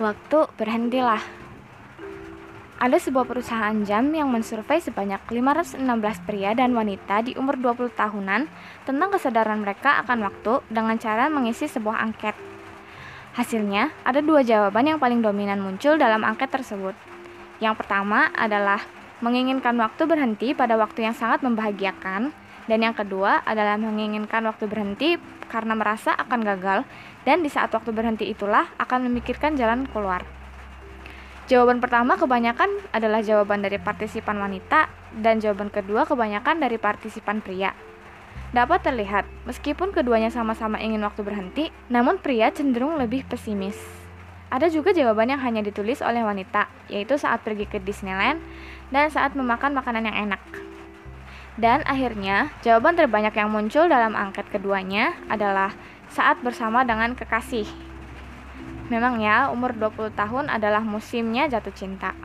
Waktu berhentilah. Ada sebuah perusahaan jam yang mensurvei sebanyak 516 pria dan wanita di umur 20 tahunan tentang kesadaran mereka akan waktu dengan cara mengisi sebuah angket. Hasilnya, ada dua jawaban yang paling dominan muncul dalam angket tersebut. Yang pertama adalah menginginkan waktu berhenti pada waktu yang sangat membahagiakan, dan yang kedua adalah menginginkan waktu berhenti karena merasa akan gagal, dan di saat waktu berhenti itulah akan memikirkan jalan keluar. Jawaban pertama kebanyakan adalah jawaban dari partisipan wanita, dan jawaban kedua kebanyakan dari partisipan pria. Dapat terlihat, meskipun keduanya sama-sama ingin waktu berhenti, namun pria cenderung lebih pesimis. Ada juga jawaban yang hanya ditulis oleh wanita, yaitu saat pergi ke Disneyland dan saat memakan makanan yang enak. Dan akhirnya, jawaban terbanyak yang muncul dalam angket keduanya adalah saat bersama dengan kekasih. Memang ya, umur 20 tahun adalah musimnya jatuh cinta.